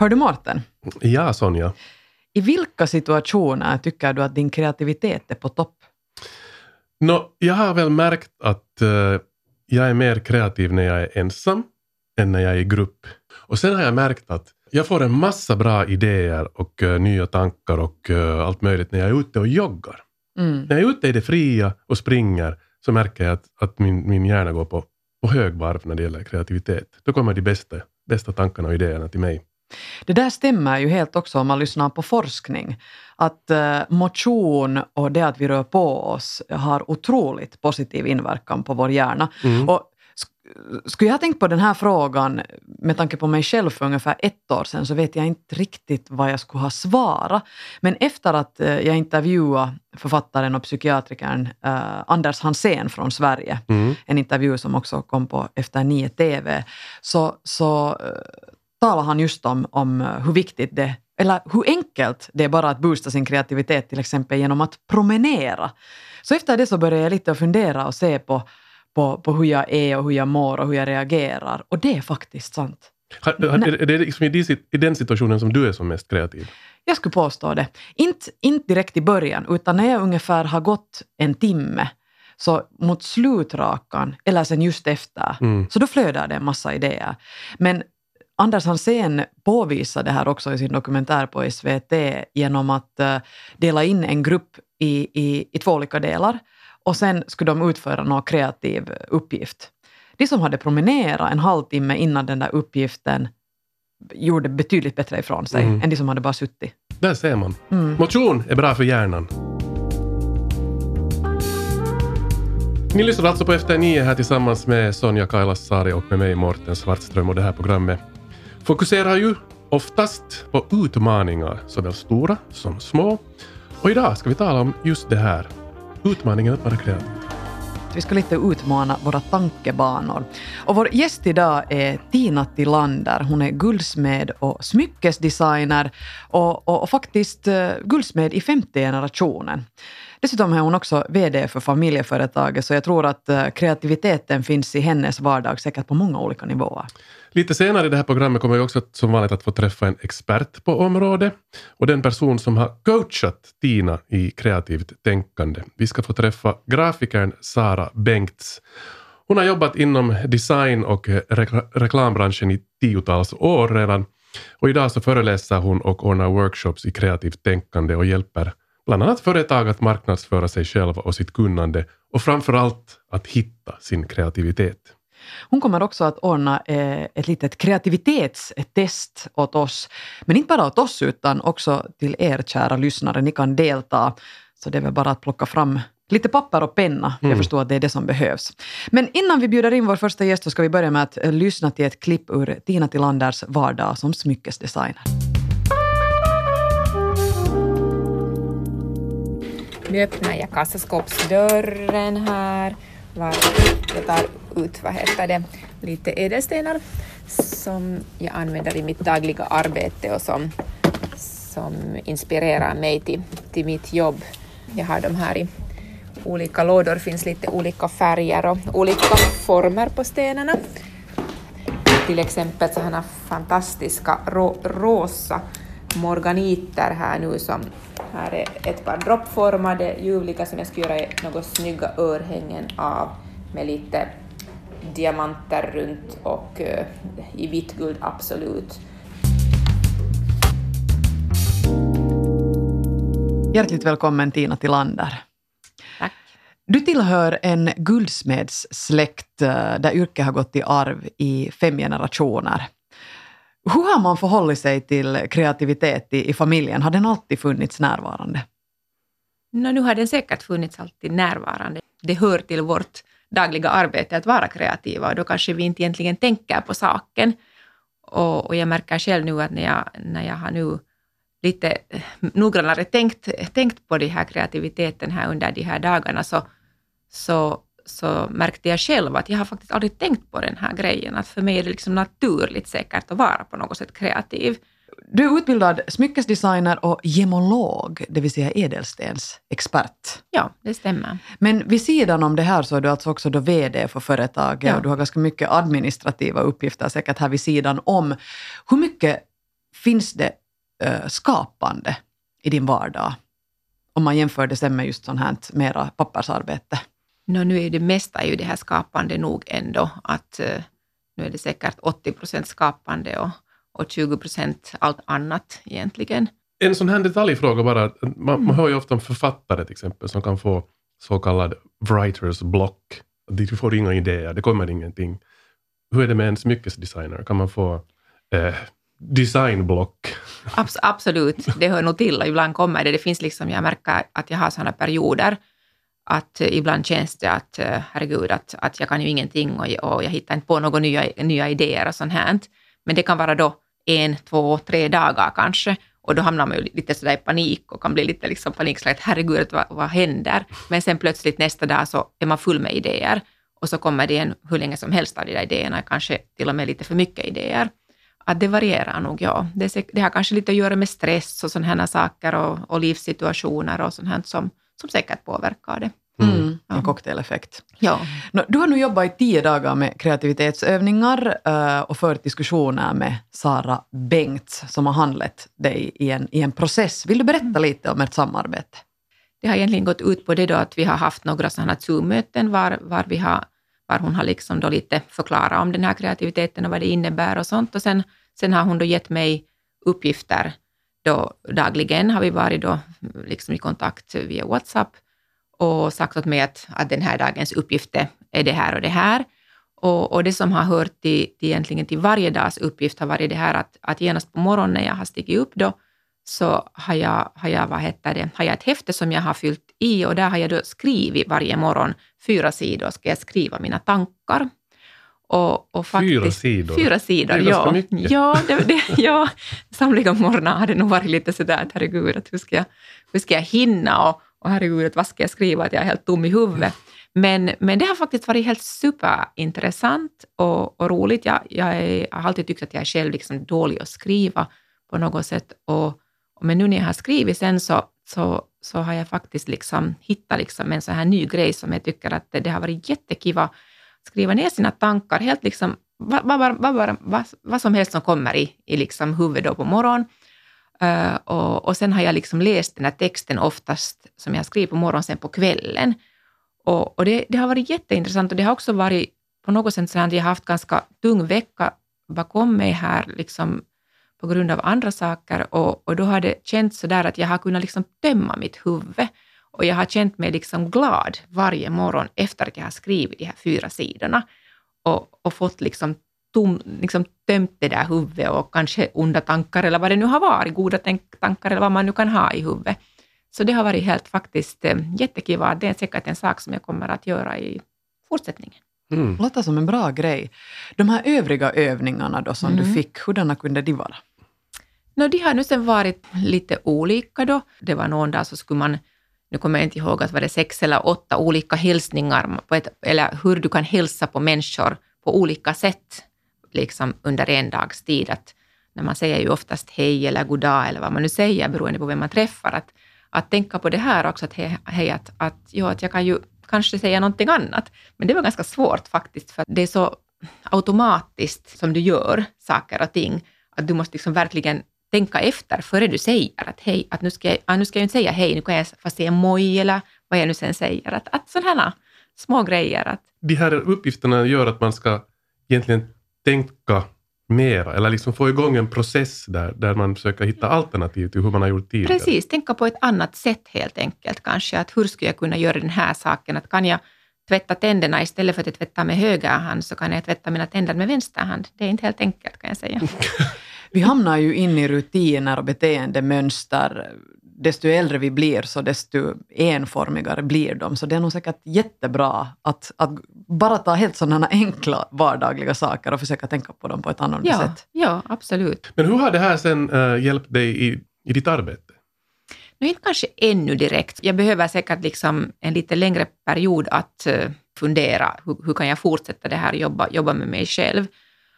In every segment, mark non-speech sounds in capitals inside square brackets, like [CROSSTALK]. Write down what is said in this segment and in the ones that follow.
Hör du Mårten? Ja, Sonja. I vilka situationer tycker du att din kreativitet är på topp? Nå, jag har väl märkt att eh, jag är mer kreativ när jag är ensam än när jag är i grupp. Och sen har jag märkt att jag får en massa bra idéer och eh, nya tankar och eh, allt möjligt när jag är ute och joggar. Mm. När jag är ute i det fria och springer så märker jag att, att min, min hjärna går på, på högvarv när det gäller kreativitet. Då kommer de bästa, bästa tankarna och idéerna till mig. Det där stämmer ju helt också om man lyssnar på forskning. Att eh, motion och det att vi rör på oss har otroligt positiv inverkan på vår hjärna. Mm. Och sk- skulle jag ha tänkt på den här frågan med tanke på mig själv för ungefär ett år sedan så vet jag inte riktigt vad jag skulle ha svarat. Men efter att eh, jag intervjuade författaren och psykiatrikern eh, Anders Hansén från Sverige, Mm. en intervju som också kom på Efter nio TV, så, så talar han just om, om eh, hur viktigt det eller hur enkelt det är bara att boosta sin kreativitet till exempel genom att promenera. Så efter det så började jag lite att fundera och se på, på, på hur jag är och hur jag mår och hur jag reagerar. Och det är faktiskt sant. Har, har, är det liksom i den situationen som du är som mest kreativ? Jag skulle påstå det. Inte, inte direkt i början, utan när jag ungefär har gått en timme, så mot slutrakan, eller sen just efter, Mm. så då flödar det en massa idéer. Men Anders Hansén påvisar det här också i sin dokumentär på SVT genom att eh, dela in en grupp i, i, i två olika delar och sen skulle de utföra någon kreativ uppgift. De som hade promenerat en halvtimme innan den där uppgiften gjorde betydligt bättre ifrån sig Mm. än de som hade bara suttit. Där ser man. Mm. Motion är bra för hjärnan. Ni lyssnar alltså på Efter nio här tillsammans med Sonja Kailasari och med mig Morten Svartström och det här programmet fokuserar ju oftast på utmaningar, såväl stora som små. Och idag ska vi tala om just det här. Utmaningen att vara kreativ. Vi ska lite utmana våra tankebanor. Och vår gäst idag är Tina Tillander. Hon är guldsmed och smyckesdesigner och, och, och faktiskt eh, guldsmed i femte generationen. Dessutom är hon också VD för familjeföretaget, så jag tror att eh, kreativiteten finns i hennes vardag säkert på många olika nivåer. Lite senare i det här programmet kommer vi också som vanligt att få träffa en expert på området och den person som har coachat Tina i kreativt tänkande. Vi ska få träffa grafikern Sara Bengts. Hon har jobbat inom design och rekl reklambranschen i tiotals år redan och idag så föreläser hon och ordnar workshops i kreativt tänkande och hjälper bland annat företag att marknadsföra sig själva och sitt kunnande och framför allt att hitta sin kreativitet. Hon kommer också att ordna eh, ett litet kreativitetstest åt oss. Men inte bara åt oss, utan också till er kära lyssnare. Ni kan delta. Så det är väl bara att plocka fram lite papper och penna. Jag Mm. förstår att det är det som behövs. Men innan vi bjuder in vår första gäst så ska vi börja med att eh, lyssna till ett klipp ur Tina Tillanders vardag som smyckesdesigner. Nu öppnar jag kassaskåpsdörren här. Var jag tar ut vad heter det, lite ädelstenar som jag använder i mitt dagliga arbete och som, som inspirerar mig till, till mitt jobb. Jag har de här i olika lådor, finns lite olika färger och olika former på stenarna. Till exempel sådana här fantastiska ro, rosa morganiter här nu som här är ett par droppformade ljuvliga som jag ska göra några snygga örhängen av med lite diamanter runt och eh, i vitt guld absolut. Hjärtligt välkommen Tina Tillander. Tack. Du tillhör en guldsmedssläkt eh, där yrket har gått i arv i fem generationer. Hur har man förhållit sig till kreativitet i, i familjen? Har den alltid funnits närvarande? No, nu har den säkert funnits alltid närvarande. Det hör till vårt dagliga arbete att vara kreativa och då kanske vi inte egentligen tänker på saken. Och, och jag märker själv nu att när jag, när jag har nu lite eh, noggrannare tänkt, tänkt på den här kreativiteten här under de här dagarna så, så, så märkte jag själv att jag har faktiskt aldrig tänkt på den här grejen. Att för mig är det liksom naturligt säkert att vara på något sätt kreativ. Du är utbildad smyckesdesigner och gemolog, det vill säga ädelstensexpert. Ja, det stämmer. Men vid sidan om det här så är du alltså också då VD för företaget Ja. och du har ganska mycket administrativa uppgifter säkert här vid sidan om. Hur mycket finns det uh, skapande i din vardag? Om man jämför det sen med just sånt här mera pappersarbete. No, nu är det mesta ju det här skapande nog ändå. Att uh, nu är det säkert 80 procent skapande och, och 20 procent allt annat egentligen. En sån här detaljfråga bara. Man, mm. man hör ju ofta om författare till exempel som kan få så kallad writers block. Du får inga idéer, det kommer ingenting. Hur är det med en smyckesdesigner? Kan man få eh, designblock? Abs absolut, det hör nog till. Ibland kommer det. Det finns liksom, jag märker att jag har sådana perioder att eh, ibland känns det att eh, herregud, att, att jag kan ju ingenting och, och jag hittar inte på några nya, nya idéer och sånt här. Men det kan vara då en, två, tre dagar kanske. Och då hamnar man ju lite sådär i panik och kan bli lite liksom panikslagen, herregud, vad, vad händer? Men sen plötsligt nästa dag så är man full med idéer och så kommer det en hur länge som helst av de där idéerna, kanske till och med lite för mycket idéer. Att det varierar nog, ja. Det, det har kanske lite att göra med stress och sådana här saker och, och livssituationer och sånt här som, som säkert påverkar det. Mm. mm. En cocktaileffekt. Ja. Du har nu jobbat i tio dagar med kreativitetsövningar eh, och fört diskussioner med Sara Bengts som har handlat dig i en, i en process. Vill du berätta mm. lite om ert samarbete? Det har egentligen gått ut på det då att vi har haft några sådana Zoom-möten var, var, vi har, var hon har liksom då lite förklarat om den här kreativiteten och vad det innebär och sånt. Och sen, sen har hon då gett mig uppgifter då dagligen har vi varit då liksom i kontakt via WhatsApp och sagt åt mig att, att den här dagens uppgift är det här och det här. Och, och det som har hört till, till, egentligen till varje dags uppgift har varit det här att, att genast på morgonen när jag har stigit upp då, så har jag, har, jag, vad heter det, har jag ett häfte som jag har fyllt i och där har jag då skrivit varje morgon fyra sidor, ska jag skriva mina tankar. Och, och faktiskt, fyra sidor? Fyra sidor, det är ja. Mycket. Ja, det, det, ja, samliga morgnar har det nog varit lite sådär att herregud, att hur, ska jag, hur ska jag hinna och, och herregud, vad ska jag skriva, att jag är helt tom i huvudet. Men, men det har faktiskt varit helt superintressant och, och roligt. Jag, jag, är, jag har alltid tyckt att jag är själv liksom dålig att skriva på något sätt. Och, men nu när jag har skrivit sen så, så, så har jag faktiskt liksom hittat liksom en så här ny grej som jag tycker att det, det har varit jättekiva. Skriva ner sina tankar, helt liksom vad, vad, vad, vad, vad som helst som kommer i, i liksom huvudet på morgonen. Uh, och, och sen har jag liksom läst den här texten oftast som jag skriver på morgonen sen på kvällen. Och, och det, det, har varit jätteintressant och det har också varit på något sätt så att jag har haft ganska tung vecka bakom mig här liksom på grund av andra saker och, och då har det känts så där att jag har kunnat liksom tömma mitt huvud och jag har känt mig liksom glad varje morgon efter att jag har skrivit de här fyra sidorna och, och fått liksom tom, liksom tömt det där huvudet och kanske onda tankar eller vad det nu har varit, goda tankar eller vad man nu kan ha i huvudet. Så det har varit helt faktiskt eh, jättekiva. Det är säkert en sak som jag kommer att göra i fortsättningen. Mm. Låter som en bra grej. De här övriga övningarna då som mm. du fick, hurdana kunde de vara? No, de har nu sen varit lite olika då. Det var någon dag så skulle man, nu kommer jag inte ihåg att var det sex eller åtta olika hälsningar, ett, eller hur du kan hälsa på människor på olika sätt liksom under en dags tid. Att när man säger ju oftast hej eller god dag eller vad man nu säger beroende på vem man träffar. Att, att tänka på det här också, att hej, hej att, att, jo, att jag kan ju kanske säga någonting annat. Men det var ganska svårt faktiskt, för det är så automatiskt som du gör saker och ting, att du måste liksom verkligen tänka efter före du säger att hej, att nu ska jag, ah, nu ska jag inte säga hej, nu kan jag fast säga moj eller vad jag nu sen säger. Att, att sådana små grejer. Att... De här uppgifterna gör att man ska egentligen tänka mera eller liksom få igång en process där, där man försöker hitta alternativ till hur man har gjort tidigare. Precis, tänka på ett annat sätt helt enkelt kanske. Att hur skulle jag kunna göra den här saken? Att kan jag tvätta tänderna istället för att tvätta med höger hand så kan jag tvätta mina tänder med vänster hand. Det är inte helt enkelt kan jag säga. [LAUGHS] Vi hamnar ju in i rutiner och beteendemönster desto äldre vi blir, så desto enformigare blir de. Så det är nog säkert jättebra att, att bara ta helt sådana enkla vardagliga saker och försöka tänka på dem på ett annat ja, sätt. Ja, absolut. Men hur har det här sen äh, hjälpt dig i, i ditt arbete? Nu inte kanske ännu direkt. Jag behöver säkert liksom en lite längre period att uh, fundera. Hur, hur, kan jag fortsätta det här, jobba, jobba med mig själv?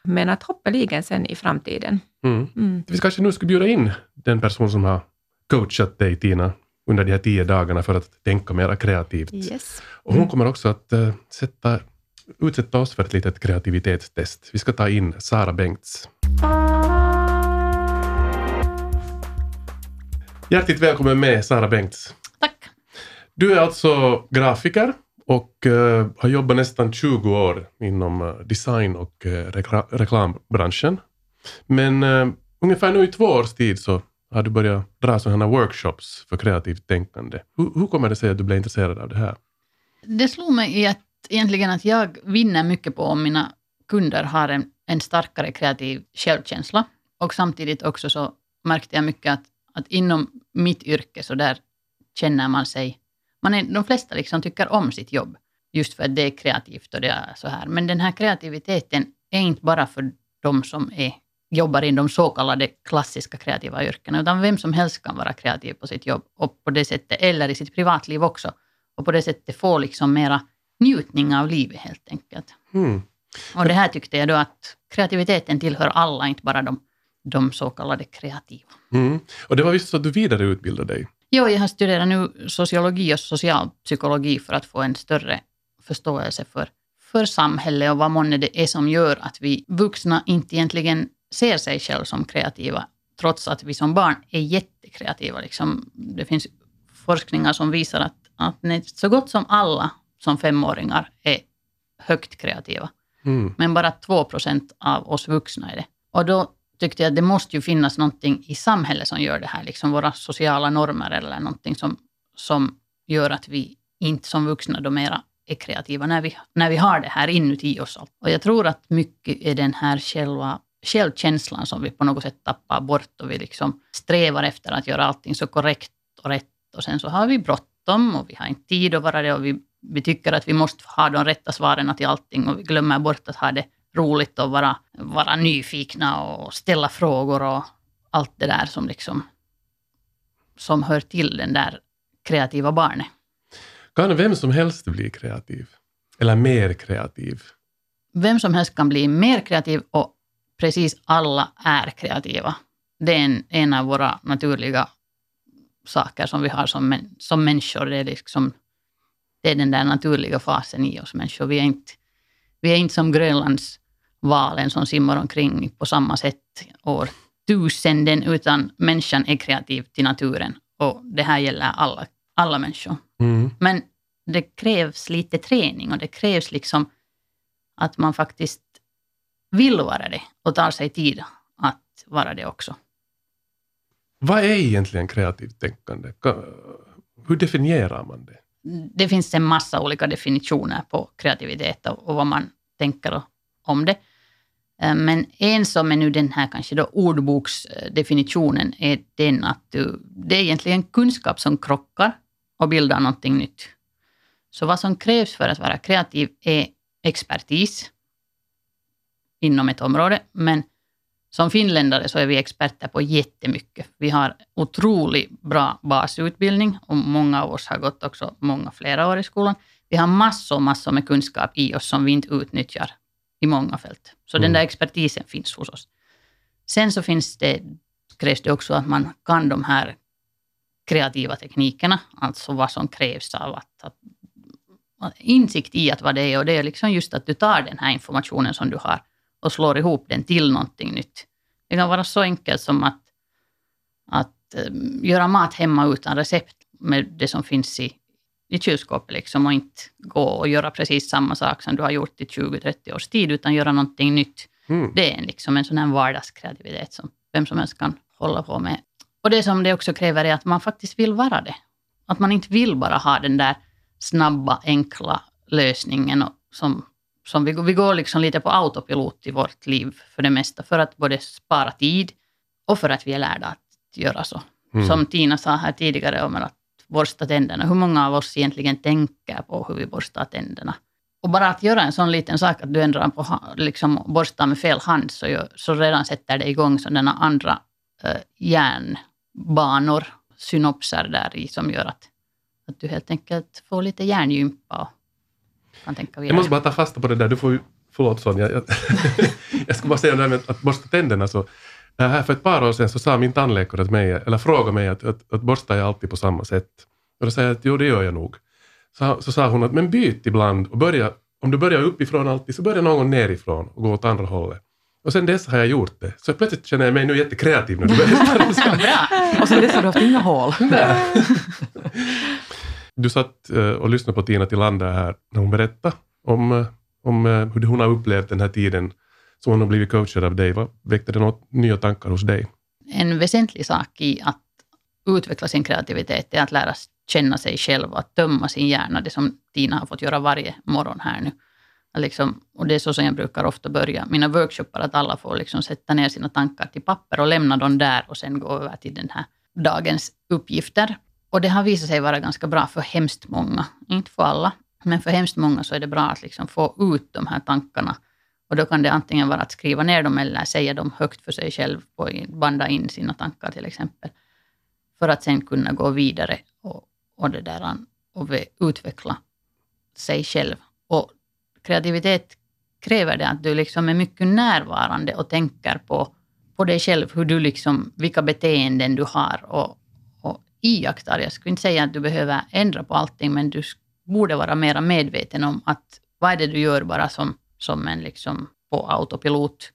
Men att hoppeligen sen i framtiden. Mm. Mm. Vi kanske nu ska bjuda in den person som har coachat dig Tina under de här tio dagarna för att tänka mer kreativt. Yes. Och hon kommer också att uh, sätta, utsätta oss för ett litet kreativitetstest. Vi ska ta in Sara Bengts. Hjärtligt välkommen med Sara Bengts. Tack. Du är alltså grafiker och uh, har jobbat nästan 20 år inom uh, design och uh, rekla reklambranschen. Men ungefär nu i två års tid så har du börjat dra sådana workshops för kreativt tänkande. Hur, hur kommer det sig att du blev intresserad av det här? Det slog mig i att, egentligen att jag vinner mycket på om mina kunder har en, en starkare kreativ självkänsla. Och samtidigt också så märkte jag mycket att, att inom mitt yrke så där känner man sig... Man är, de flesta liksom tycker om sitt jobb, just för att det är kreativt och det är så här. Men den här kreativiteten är inte bara för de som är jobbar i de så kallade klassiska kreativa yrkena, utan vem som helst kan vara kreativ på sitt jobb och på det sättet, eller i sitt privatliv också, och på det sättet få liksom mera njutning av livet helt enkelt. Mm. Och det här tyckte jag då att kreativiteten tillhör alla, inte bara de, de så kallade kreativa. Mm. Och det var visst så att du vidareutbildade dig? Jo, jag har studerat nu sociologi och socialpsykologi för att få en större förståelse för, för samhället och vad månne det är som gör att vi vuxna inte egentligen ser sig själv som kreativa, trots att vi som barn är jättekreativa. Liksom, det finns forskningar som visar att, att så gott som alla som femåringar är högt kreativa. Mm. Men bara 2 procent av oss vuxna är det. Och då tyckte jag att det måste ju finnas någonting i samhället som gör det här, liksom våra sociala normer eller någonting som, som gör att vi inte som vuxna då mera är kreativa när vi, när vi har det här inuti oss. Och jag tror att mycket är den här själva självkänslan som vi på något sätt tappar bort och vi liksom strävar efter att göra allting så korrekt och rätt. Och sen så har vi bråttom och vi har inte tid att vara det och vi, vi tycker att vi måste ha de rätta svaren till allting och vi glömmer bort att ha det roligt och vara, vara nyfikna och ställa frågor och allt det där som liksom som hör till den där kreativa barnet. Kan vem som helst bli kreativ? Eller mer kreativ? Vem som helst kan bli mer kreativ och precis alla är kreativa. Det är en, en av våra naturliga saker som vi har som, som människor. Det är, liksom, det är den där naturliga fasen i oss människor. Vi är inte, vi är inte som Grönlandsvalen som simmar omkring på samma sätt år tusenden, utan människan är kreativ till naturen. Och det här gäller alla, alla människor. Mm. Men det krävs lite träning och det krävs liksom att man faktiskt vill vara det och tar sig tid att vara det också. Vad är egentligen kreativt tänkande? Hur definierar man det? Det finns en massa olika definitioner på kreativitet och vad man tänker om det. Eh, men en som är nu den här kanske då ordboksdefinitionen är den att du, det är egentligen kunskap som krockar och bildar någonting nytt. Så vad som krävs för att vara kreativ är expertis, inom ett område. Men som finländare så är vi experter på jättemycket. Vi har otroligt bra basutbildning och många av oss har gått också många flera år i skolan. Vi har massor, massor med kunskap i oss som vi inte utnyttjar i många fält. Så mm. den där expertisen finns hos oss. Sen så finns det, krävs det också att man kan de här kreativa teknikerna, alltså vad som krävs av att, att, att insikt i att vad det är och det är liksom just att du tar den här informationen som du har och slår ihop den till någonting nytt. Det kan vara så enkelt som att, att um, göra mat hemma utan recept med det som finns i, i kylskåpet liksom, och inte gå och göra precis samma sak som du har gjort i 20-30 års tid, utan göra någonting nytt. Mm. Det är liksom en sån här vardagskreativitet som vem som helst kan hålla på med. Och det som det också kräver är att man faktiskt vill vara det. Att man inte vill bara ha den där snabba, enkla lösningen och, som som vi, vi går liksom lite på autopilot i vårt liv för det mesta, för att både spara tid och för att vi är lärda att göra så. Mm. Som Tina sa här tidigare om att borsta tänderna. Hur många av oss egentligen tänker på hur vi borstar tänderna? Och bara att göra en sån liten sak att du ändrar på, liksom borstar med fel hand, så, gör, så redan sätter det igång sådana andra eh, hjärnbanor, synopser där i, som gör att, att du helt enkelt får lite hjärngympa och kan tänka vidare. Jag måste bara ta fasta på det där. Du får förlåt Sonja. Jag, [LAUGHS] jag skulle bara säga det där med att borsta tänderna. Så, här för ett par år sedan så sa min tandläkare till mig, eller frågade mig att, att, att borstar jag alltid på samma sätt? Och då säger jag att jo, det gör jag nog. Så, så sa hon att men byt ibland och börja, om du börjar uppifrån alltid så börja någon nerifrån och gå åt andra hållet. Och sen dess har jag gjort det. Så plötsligt känner jag mig nu jättekreativ när du berättar. [LAUGHS] Bra. Och sen dess har du haft inga hål. [LAUGHS] Du satt eh, och lyssnade på Tina Tillander här när hon berättade om, eh, om eh, hur hon har upplevt den här tiden som hon har blivit coachad av dig. Vad väckte det några nya tankar hos dig? En väsentlig sak i att utveckla sin kreativitet är att lära känna sig själv och att tömma sin hjärna, det som Tina har fått göra varje morgon här nu. Liksom, och det är så som jag brukar ofta börja mina workshoppar, att alla får liksom sätta ner sina tankar till papper och lämna dem där och sen gå över till den här dagens uppgifter. Och det har visat sig vara ganska bra för hemskt många. Inte för alla, men för hemskt många så är det bra att liksom få ut de här tankarna. Och då kan det antingen vara att skriva ner dem eller säga dem högt för sig själv, och banda in sina tankar till exempel. För att sen kunna gå vidare och, och, det där, och utveckla sig själv. Och kreativitet kräver det att du liksom är mycket närvarande och tänker på, på dig själv, hur du liksom, vilka beteenden du har och, och iakttar. Jag skulle inte säga att du behöver ändra på allting, men du borde vara mer medveten om att vad är det du gör bara som, som en liksom på autopilot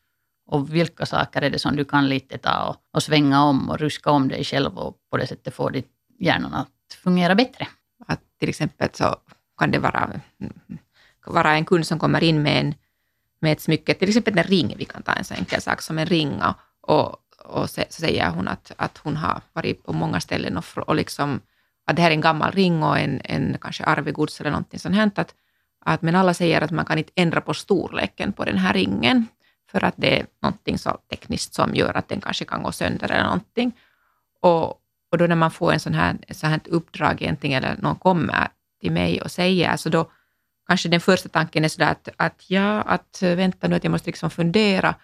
och vilka saker är det som du kan lite ta och, och svänga om och ruska om dig själv och på det sättet få ditt hjärnan att fungera bättre. Att till exempel så kan det vara, vara en kund som kommer in med, en, med ett smycke, till exempel en ring, vi kan ta en så enkel sak som en ring och, och så, så säger hon att, att hon har varit på många ställen och, och liksom, att det här är en gammal ring och en, en kanske arvegods eller någonting sånt här, att, att, men alla säger att man kan inte ändra på storleken på den här ringen för att det är någonting så tekniskt som gör att den kanske kan gå sönder eller någonting. Och, och då när man får en sån här, ett här uppdrag egentligen, eller någon kommer till mig och säger, så då kanske den första tanken är sådär att, att ja, att vänta nu, att jag måste liksom fundera.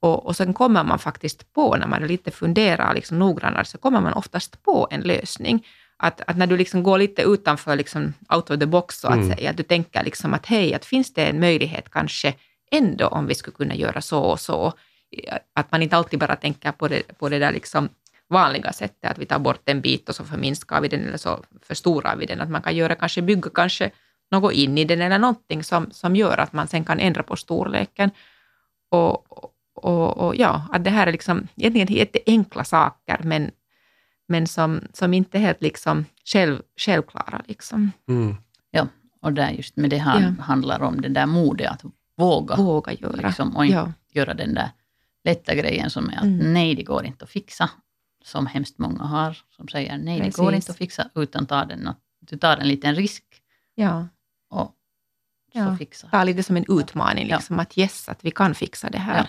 Och, och sen kommer man faktiskt på, när man lite funderar liksom noggrannare, så kommer man oftast på en lösning. Att, att när du liksom går lite utanför liksom out of the box, så att Mm. säga, att du tänker liksom att hej, att finns det en möjlighet kanske ändå om vi skulle kunna göra så och så. Att man inte alltid bara tänker på det, på det där liksom vanliga sättet, att vi tar bort en bit och så förminskar vi den eller så förstorar vi den. Att man kan göra, kanske bygga kanske något in i den eller någonting som, som gör att man sen kan ändra på storleken. Och, och, och ja, att det här är liksom egentligen jätteenkla saker, men, men som, som inte är helt liksom själv, självklara. Liksom. Mm. Och där just med det här Ja. handlar om det där modet att våga Våga göra. liksom, och inte ja. göra den där lätta grejen som är att Mm. nej, det går inte att fixa. Som hemskt många har, som säger nej, det går Precis. inte att fixa, utan ta den, du tar en liten risk ja. och så Ja. fixar. Ta lite som en utmaning, Ja. liksom, att yes, att vi kan fixa det här.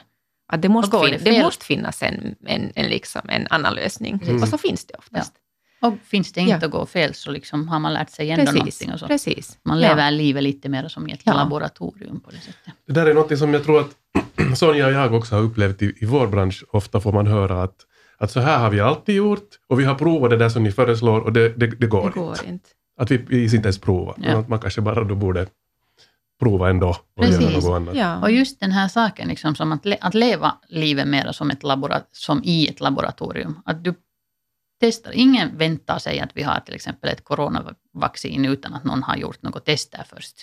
Ja. Att det, måste fin- det det måste finnas en, en, en, liksom, en annan lösning. Mm. Och så finns det oftast. Och finns det inte Ja. att gå fel så liksom har man lärt sig ändå Precis. någonting. Och så. Precis. Man Ja. lever livet lite mer som i ett Ja. laboratorium på det sättet. Det där är något som jag tror att [CLEARS THROAT] Sonja och jag också har upplevt i, i vår bransch. Ofta får man höra att, att så här har vi alltid gjort och vi har provat det där som ni föreslår och det, det, det går Det inte. går inte. Att vi, vi inte ens prova. Ja. Men att man kanske bara då borde prova ändå och göra Precis. något annat. Ja. Och just den här saken, liksom, som att, le- att leva livet mer som, ett som i ett laboratorium. Att du testar. Ingen väntar sig att vi har till exempel ett coronavaccin utan att någon har gjort något test där först.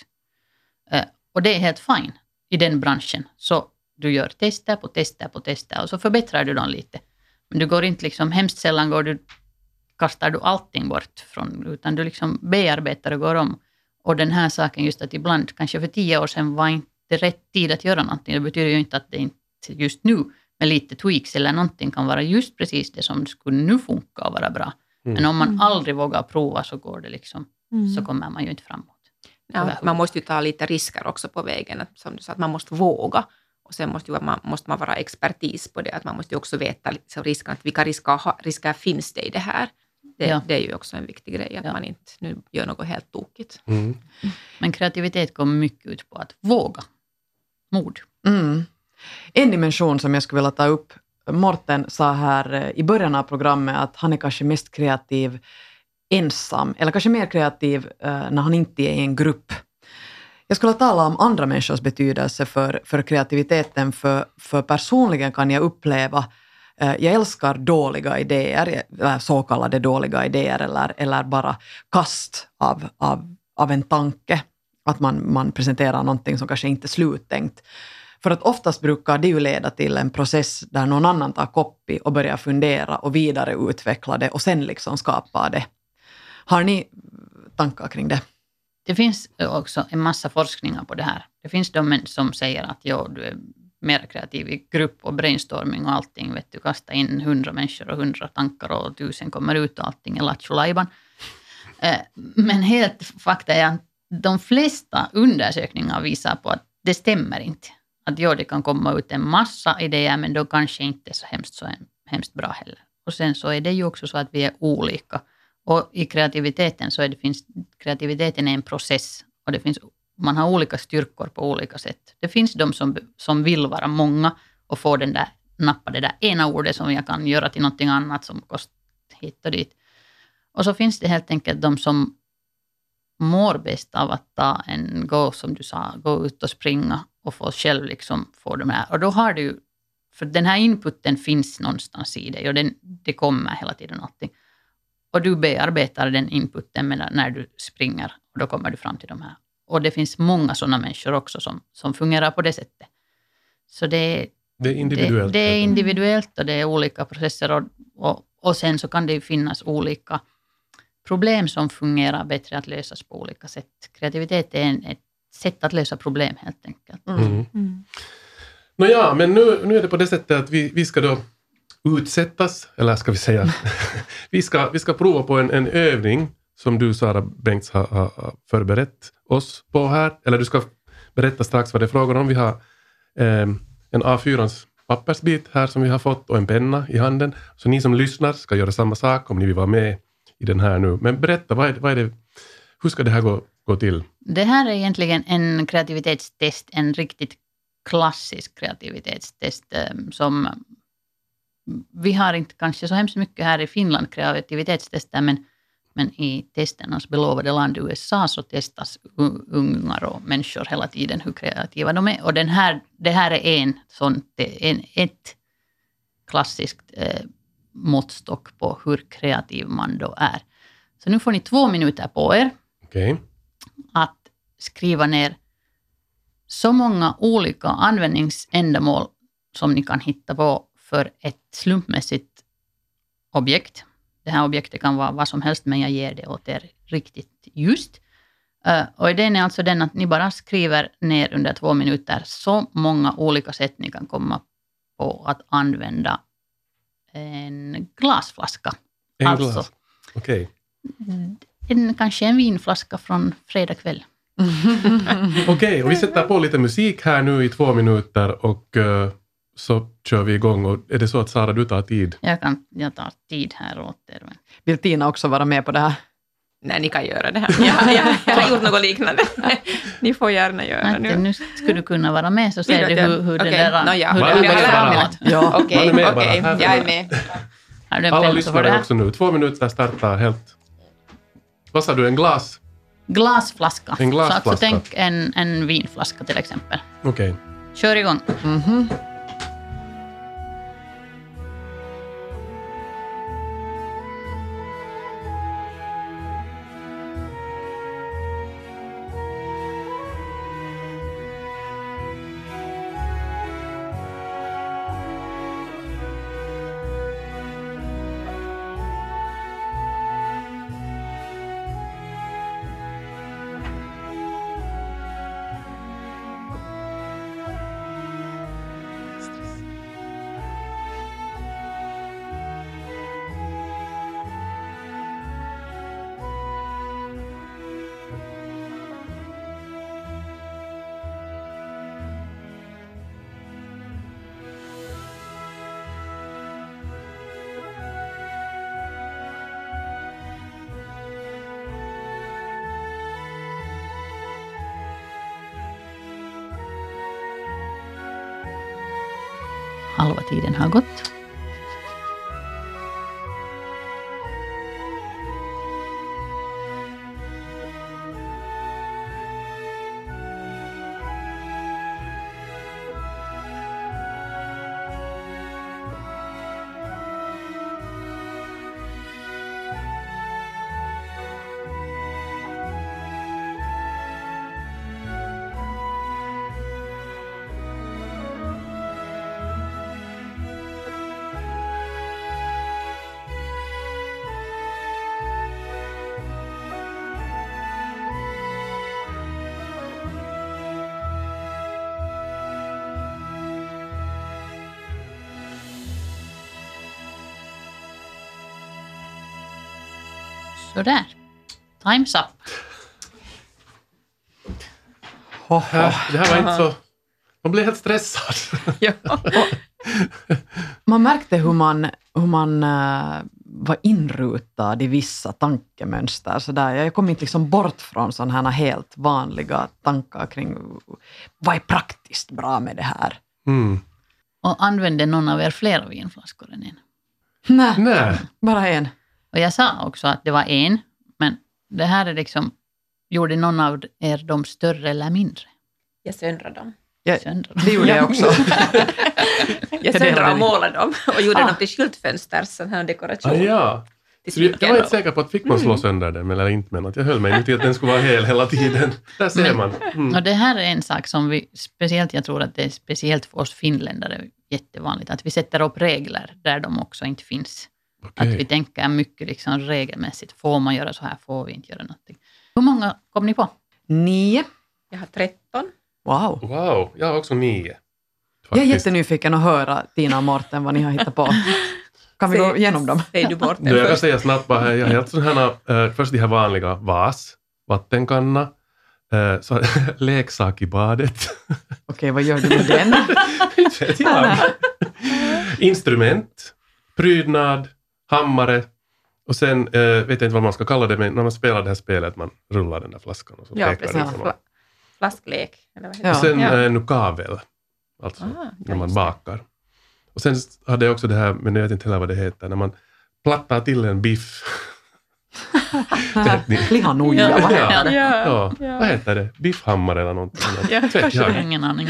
Eh, och det är helt fine i den branschen. Så du gör tester på tester på tester och så förbättrar du dem lite. Men du går inte liksom, hemskt sällan går du, kastar du allting bort från, utan du liksom bearbetar och går om. Och den här saken just att ibland, kanske för tio år sedan var inte rätt tid att göra någonting. Det betyder ju inte att det inte just nu med lite tweaks eller någonting kan vara just precis det som skulle nu funka och vara bra. Mm. Men om man Mm. aldrig vågar prova så går det liksom, Mm. så kommer man ju inte framåt. Ja, man måste ju ta lite risker också på vägen. Att, som du sa, att man måste våga. Och sen måste, ju, man, måste man vara expertis på det. Att man måste ju också veta liksom, risken, att vilka risker, risker finns det i det här. Det, Ja. det är ju också en viktig grej, att Ja. man inte nu gör något helt tokigt. Mm. Men kreativitet går mycket ut på att våga. Mod. Mm. En dimension som jag skulle vilja ta upp, Morten sa här eh, i början av programmet att han är kanske mest kreativ ensam, eller kanske mer kreativ eh, när han inte är i en grupp. Jag skulle tala om andra människors betydelse för, för kreativiteten, för, för personligen kan jag uppleva Eh, jag älskar dåliga idéer, så kallade dåliga idéer, eller, eller bara kast av, av, av en tanke. Att man, man presenterar någonting som kanske inte är sluttänkt. För att oftast brukar det ju leda till en process där någon annan tar koppi och börjar fundera och vidareutveckla det och sen liksom skapa det. Har ni tankar kring det? Det finns också en massa forskningar på det här. Det finns de som säger att ja, du är mer kreativ i grupp och brainstorming och allting. Vet du, kasta in hundra människor och hundra tankar och tusen kommer ut och allting är lattjo eh, Men helt fakta är att de flesta undersökningar visar på att det stämmer inte. Att ja, det kan komma ut en massa idéer, men då kanske inte så hemskt, så hemskt bra heller. Och sen så är det ju också så att vi är olika. Och i kreativiteten så är det, finns, kreativiteten är en process och det finns, man har olika styrkor på olika sätt. Det finns de som, som vill vara många och få den där, nappa det där ena ordet som jag kan göra till någonting annat som kostar hit och dit. Och så finns det helt enkelt de som mår bäst av att ta en, gå som du sa, gå ut och springa och få själv liksom få de här. Och då har du för den här inputen finns någonstans i dig och den, det kommer hela tiden någonting. Och du bearbetar den inputen när du springer och då kommer du fram till de här. Och det finns många sådana människor också som, som fungerar på det sättet. Så det, det är individuellt. Det, det är individuellt och det är olika processer och, och, och sen så kan det finnas olika problem som fungerar bättre att lösas på olika sätt. Kreativitet är en, ett sätt att lösa problem helt enkelt. Mm. Mm. mm. Nåja, men nu, nu är det på det sättet att vi, vi ska då utsättas, eller ska vi säga, [LAUGHS] vi, ska, vi ska prova på en, en övning som du Sara Bengts har, har förberett oss på här. Eller du ska berätta strax vad det är frågan om. Vi har eh, en A4 pappersbit här som vi har fått och en penna i handen. Så ni som lyssnar ska göra samma sak om ni vill vara med i den här nu. Men berätta, vad är, vad är det, hur ska det här gå, gå till? Det här är egentligen en kreativitetstest, en riktigt klassisk kreativitetstest ehm, som vi har inte kanske så hemskt mycket här i Finland kreativitetstester, men, men i testernas belovade land USA så testas ungar och människor hela tiden hur kreativa de är. Och den här, det här är en sån, en, ett klassiskt eh, måttstock på hur kreativ man då är. Så nu får ni två minuter på er okay. att skriva ner så många olika användningsändamål som ni kan hitta på för ett slumpmässigt objekt. Det här objektet kan vara vad som helst, men jag ger det åt er riktigt just. Uh, och idén är alltså den att ni bara skriver ner under två minuter så många olika sätt ni kan komma på att använda en glasflaska. En alltså, glas? Okej. Okay. kanske en vinflaska från fredag kväll. [LAUGHS] Okej, okay, och vi sätter på lite musik här nu i två minuter och uh, så kör vi igång. Och är det så att Sara, du tar tid? Jag, kan, jag tar tid här åt er. Men... Vill Tina också vara med på det här? Nej, ni kan göra det här. Jag, jag, jag har gjort något liknande. [LAUGHS] ni får gärna göra Nej, nu. Nu skulle du kunna vara med så ser du hur, hur okay. det där... No, ja. hur det där [LAUGHS] ja. Okej, okay, okay. jag är med. Alla lyssnare också nu. Två minuter startar helt. Vad sa du, en glas? Glasflaska. En glasflaska. Så alltså, tänk en, en vinflaska till exempel. Okej. Okay. Kör igång. Mm -hmm. Halva tiden har gått. Sådär. Time's up. Äh, Det här var inte så... [LAUGHS] Man blev helt stressad. [LAUGHS] Ja. [LAUGHS] Man märkte hur man, hur man eh, var inrutad i vissa tankemönster. Så där. Jag kom inte liksom bort från sådana här helt vanliga tankar kring vad är praktiskt bra med det här. Mm. Och använde någon av er flera vinflaskor än en? Nej. bara en. Och jag sa också att det var en, men det här är liksom, gjorde någon av er dem större eller mindre? Jag söndrade dem. Jag, det gjorde jag också. [LAUGHS] Jag söndrade och målade dem och gjorde Ah. dem till skyltfönster, sån här dekoration. Ah, ja. jag, var inte säker på att fick man slå sönder den eller inte, men att jag höll mig nu till att den skulle vara hel hela tiden. Där ser Men- man. Mm. Och det här är en sak som vi, speciellt jag tror att det är speciellt för oss finländare jättevanligt, att vi sätter upp regler där de också inte finns. Att Okej. vi tänker mycket liksom regelmässigt, får man göra så här, får vi inte göra någonting. Hur många kom ni på? Nio. Jag har 13. Wow. Wow, jag har också nio. Jag är Faktiskt. jättenyfiken att höra, Tina och Morten, vad ni har hittat på. Kan vi gå igenom dem? Säg du bort den jag kan säga snabbt bara jag har helt sådana här, eh, först de här vanliga vas, vattenkanna, eh, så, [LAUGHS] leksak i badet, Okej, vad gör du med den? [LAUGHS] Instrument, prydnad, hammare och sen eh, vet jag inte vad man ska kalla det, men när man spelar det här spelet, man rullar den där flaskan och så Ja, pekar precis. det liksom. Fla- Flasklek. Eller vad heter Ja. Och sen Ja. eh, nukavel, alltså Ah, ja, när man bakar. Och sen hade jag också det här, men jag vet inte heller vad det heter, när man plattar till en biff. [LAUGHS] Vet ni? Lihanoja, Ja. vad heter det? Ja, ja. vad heter det? Biffhammare eller någonting. Ja, jag har ingen aning.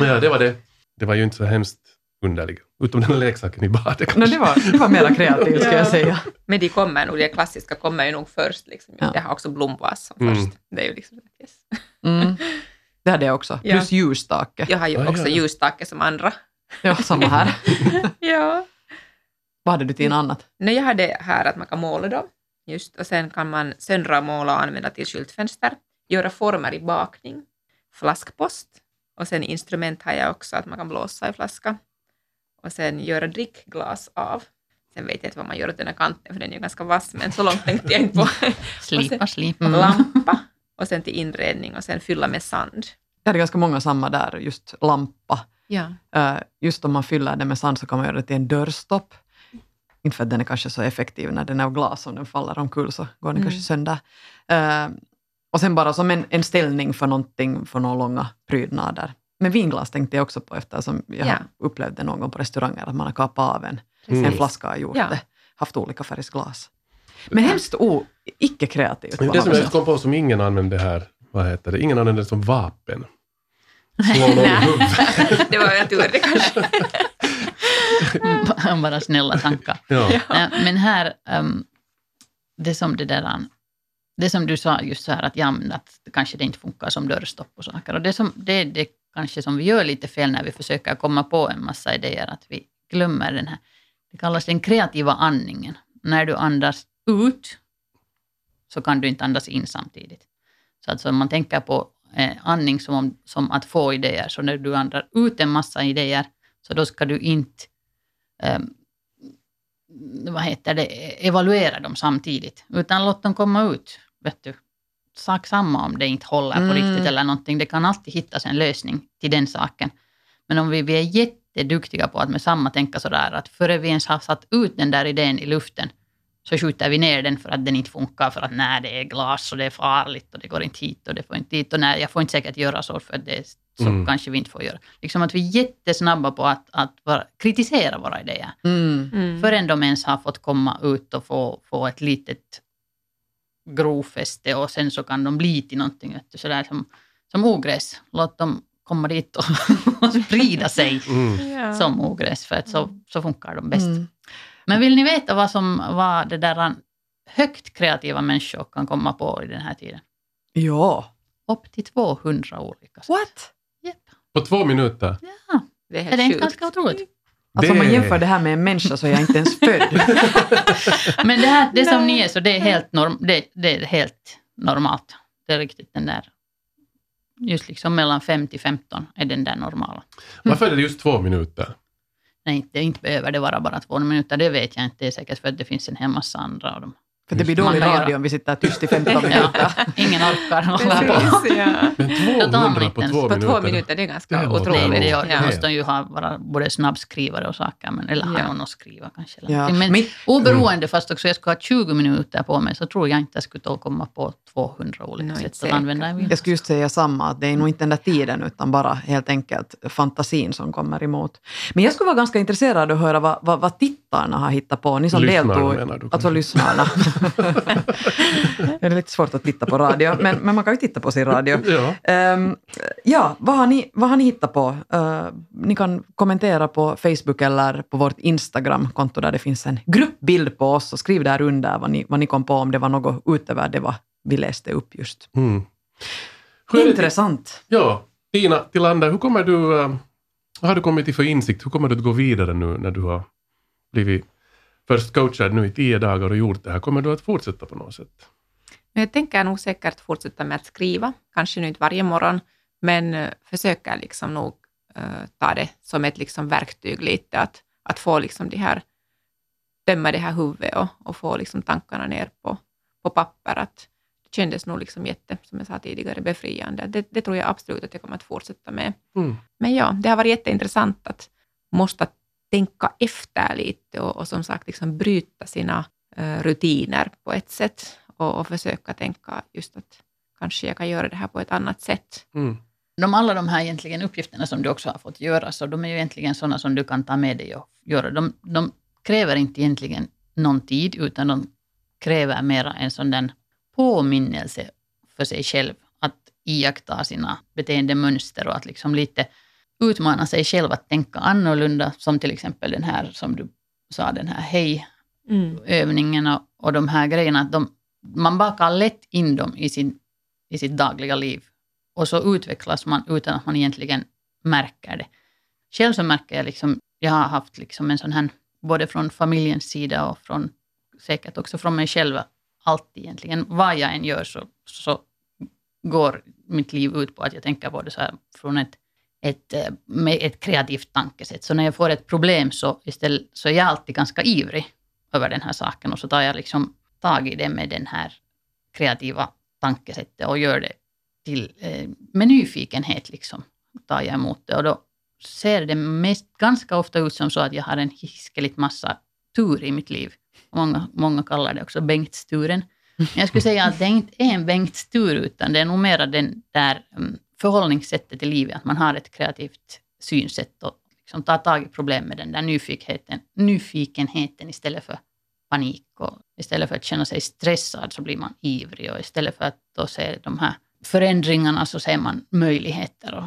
Ja, det var det. Det var ju inte så hemskt underligt. Utom den här leksaken i badet No, kanske. det, var, det var mera kreativt, ska jag säga. Men de kommer nog, de klassiska kommer ju nog först. Liksom. Ja. Jag har också blomvas som Mm. först. Det är ju liksom, yes. Mm. Det hade jag också. Ja. Plus ljusstake. Jag har ju Ah, också ja. ljusstake som andra. Ja, samma här. [LAUGHS] ja. Vad hade du till annat? Nej, jag hade här att man kan måla dem. Just, och sen kan man söndra, måla och använda till skyltfönster. Göra former i bakning. Flaskpost. Och sen instrument har jag också, att man kan blåsa i flaska. Och sen göra drickglas av. Sen vet jag inte vad man gör åt den här kanten, för den är ju ganska vass, men så långt tänkte jag inte på. [LAUGHS] Slipa, slipa. Lampa. Och sen till inredning och sen fylla med sand. Jag hade ganska många samma där, just lampa. Ja. Eh, just om man fyller den med sand så kan man göra det till en dörrstopp. Inte för att den är kanske så effektiv när den är av glas, om den faller omkull så går den Mm. kanske sönder. Eh, och sen bara som en, en ställning för någonting, för några långa prydnader. Men vinglas tänkte jag också på eftersom jag Ja. det någon gång på restauranger, att man har kapat av en, Mm. en flaska och gjort Ja. det, haft olika färgs glas. Men hemskt o, icke-kreativt det som jag kom på som ingen använde här, vad heter det, ingen använde det som vapen. [LAUGHS] Slå någon i huvudet. [LAUGHS] det var jag tur det kanske. [LAUGHS] Bara snälla tankar. Ja. Men här, ehm, det som det där, det som du sa just så här att, ja, att kanske det inte funkar som dörrstopp och saker. Och det, som, det det kanske som vi gör lite fel när vi försöker komma på en massa idéer, att vi glömmer den här, det kallas den kreativa andningen. När du andas ut så kan du inte andas in samtidigt. Så alltså om man tänker på eh, andning som, om, som att få idéer, så när du andar ut en massa idéer, så då ska du inte ehm, vad heter det, evaluera dem samtidigt, utan låt dem komma ut. Vet du. Sak samma om det inte håller på Mm. riktigt eller någonting. Det kan alltid hittas en lösning till den saken. Men om vi, vi är jätteduktiga på att med samma tänka sådär att före vi ens har satt ut den där idén i luften så skjuter vi ner den för att den inte funkar, för att nej, det är glas och det är farligt och det går inte hit och det får inte dit och nej, jag får inte säkert göra så för det är, så Mm. kanske vi inte får göra. Liksom att vi är jättesnabba på att, att vara, kritisera våra idéer Mm. Mm. förrän de ens har fått komma ut och få, få ett litet grovfäste och sen så kan de bli till någonting, vet du, sådär som, som ogräs. Låt dem komma dit och, [LAUGHS] och sprida sig Mm. Ja. som ogräs, för att så, så funkar de bäst. Mm. Men vill ni veta vad som vad det där högt kreativa människor kan komma på i den här tiden? Ja. Upp till 200 olika sätt. What? Japp. På två minuter. Ja, Det är är det inte ganska otroligt? Alltså om man Det- jämför det här med en människa så är jag inte ens född. [LAUGHS] Men det, här, det som ni är, så det är helt, norm, det, det är helt normalt. Det är riktigt den där, just liksom mellan 5 till 15 är den där normala. Varför är det just två minuter? Nej, inte, inte behöver det vara bara två minuter, det vet jag inte. Det är säkert för att det finns en hel massa andra av dem. För det blir dålig radio göra. om vi sitter tyst i 15 [LAUGHS] minuter. Ja, ingen orkar hålla på. Precis, ja. Men Jag tar 200 på två På minuter. två minuter, det är ganska Det Nej, otroligt. det gör, Ja. då måste ju ha vara både snabbskrivare och saker, men, eller ha Ja. någon att skriva kanske. Ja. Men Men- oberoende, fast också jag skulle ha 20 minuter på mig, så tror jag inte jag skulle komma på 200 olika Nej, sätt att använda en Jag skulle just säga samma, att det är nog inte den där tiden utan bara helt enkelt fantasin som kommer emot. Men jag skulle vara ganska intresserad att höra vad, vad, vad tittarna har hittat på. Ni som Lyssnarna deltog. menar du Alltså lyssnarna. [LAUGHS] det är lite svårt att titta på radio, men, men man kan ju titta på sin radio. Ja. Ehm, ja, vad har, ni, vad har ni hittat på? Eh, ni kan kommentera på Facebook eller på vårt Instagram-konto där det finns en gruppbild på oss och skriv där under vad ni, vad ni kom på om det var något utöver det vad vi läste upp just. Mm. Det- Intressant. Ja, Tina Tillander, hur kommer du, eh, vad har du kommit till för insikt? Hur kommer du att gå vidare nu när du har blivit först coachad nu i tio dagar och gjort det här? Kommer du att fortsätta på något sätt? Jag tänker nog säkert fortsätta med att skriva, kanske nu inte varje morgon, men eh, försöka liksom nog eh, ta det som ett liksom verktyg lite, att, att få liksom det här, döma det här huvudet och, och få liksom tankarna ner på, på papper. Att det kändes nog liksom jätte, som jag sa tidigare, befriande. Det, det tror jag absolut att jag kommer att fortsätta med. Mm. Men ja, det har varit jätteintressant att måste tänka efter lite och, och som sagt liksom bryta sina eh, rutiner på ett sätt och, och försöka tänka just att kanske jag kan göra det här på ett annat sätt. Mm. De, alla de här egentligen uppgifterna som du också har fått göra, så de är ju egentligen sådana som du kan ta med dig och göra. De, de kräver inte egentligen någon tid, utan de kräver mera en sån där påminnelse för sig själv att iaktta sina beteendemönster och att liksom lite utmana sig själv att tänka annorlunda, som till exempel den här som du sa, den här hej-övningen och, och de här grejerna. Att de, man bakar lätt in dem i, sin, i sitt dagliga liv och så utvecklas man utan att man egentligen märker det. Själv så märker jag liksom, jag har haft liksom en sån här, både från familjens sida och från, säkert också från mig själv, alltid egentligen, vad jag än gör så, så går mitt liv ut på att jag tänker på det så här från ett, ett, eh, med ett kreativt tankesätt. Så när jag får ett problem så, istället, så är jag alltid ganska ivrig över den här saken och så tar jag liksom tag i det med den här kreativa tankesättet och gör det till, eh, med nyfikenhet liksom, tar jag emot det. Och då ser det mest, ganska ofta ut som så att jag har en hiskeligt massa tur i mitt liv. Många, många kallar det också Bengtsturen. Men jag skulle säga att det inte är en Bengtstur, utan det är nog mera den där um, förhållningssättet i livet, att man har ett kreativt synsätt och liksom tar tag i problem med den där nyfikenheten, nyfikenheten istället för panik. Och istället för att känna sig stressad så blir man ivrig och istället för att då se de här förändringarna så ser man möjligheter. Och,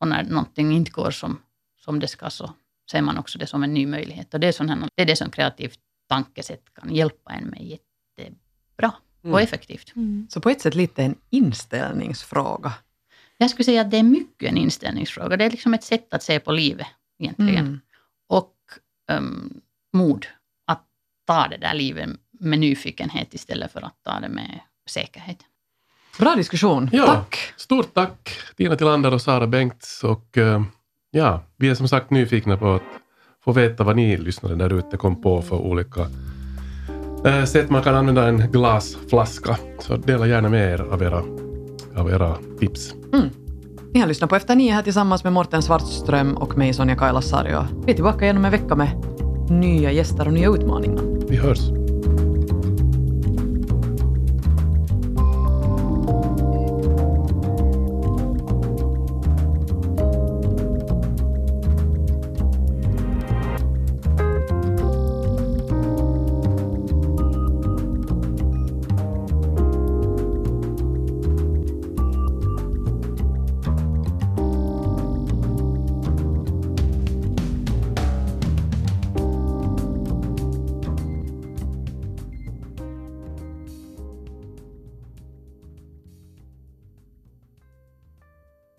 och när någonting inte går som, som det ska så ser man också det som en ny möjlighet. Och det är, sån här, det är det som kreativt tankesätt kan hjälpa en med jättebra och Mm. effektivt. Så på ett sätt lite en inställningsfråga. Jag skulle säga att det är mycket en inställningsfråga. Det är liksom ett sätt att se på livet egentligen. Mm. Och um, mod att ta det där livet med nyfikenhet istället för att ta det med säkerhet. Bra diskussion. Ja. Tack! Stort tack Tina Tillander och Sara Bengts. Och eh, ja, vi är som sagt nyfikna på att få veta vad ni lyssnare där ute kom på för olika eh, sätt man kan använda en glasflaska. Så dela gärna med er av era, av era tips. Ni har lyssnat på Efter nio här tillsammans med Morten Svartström och mig Sonja Kailasari. Vi är tillbaka igen om en vecka med nya gäster och nya utmaningar. Vi hörs.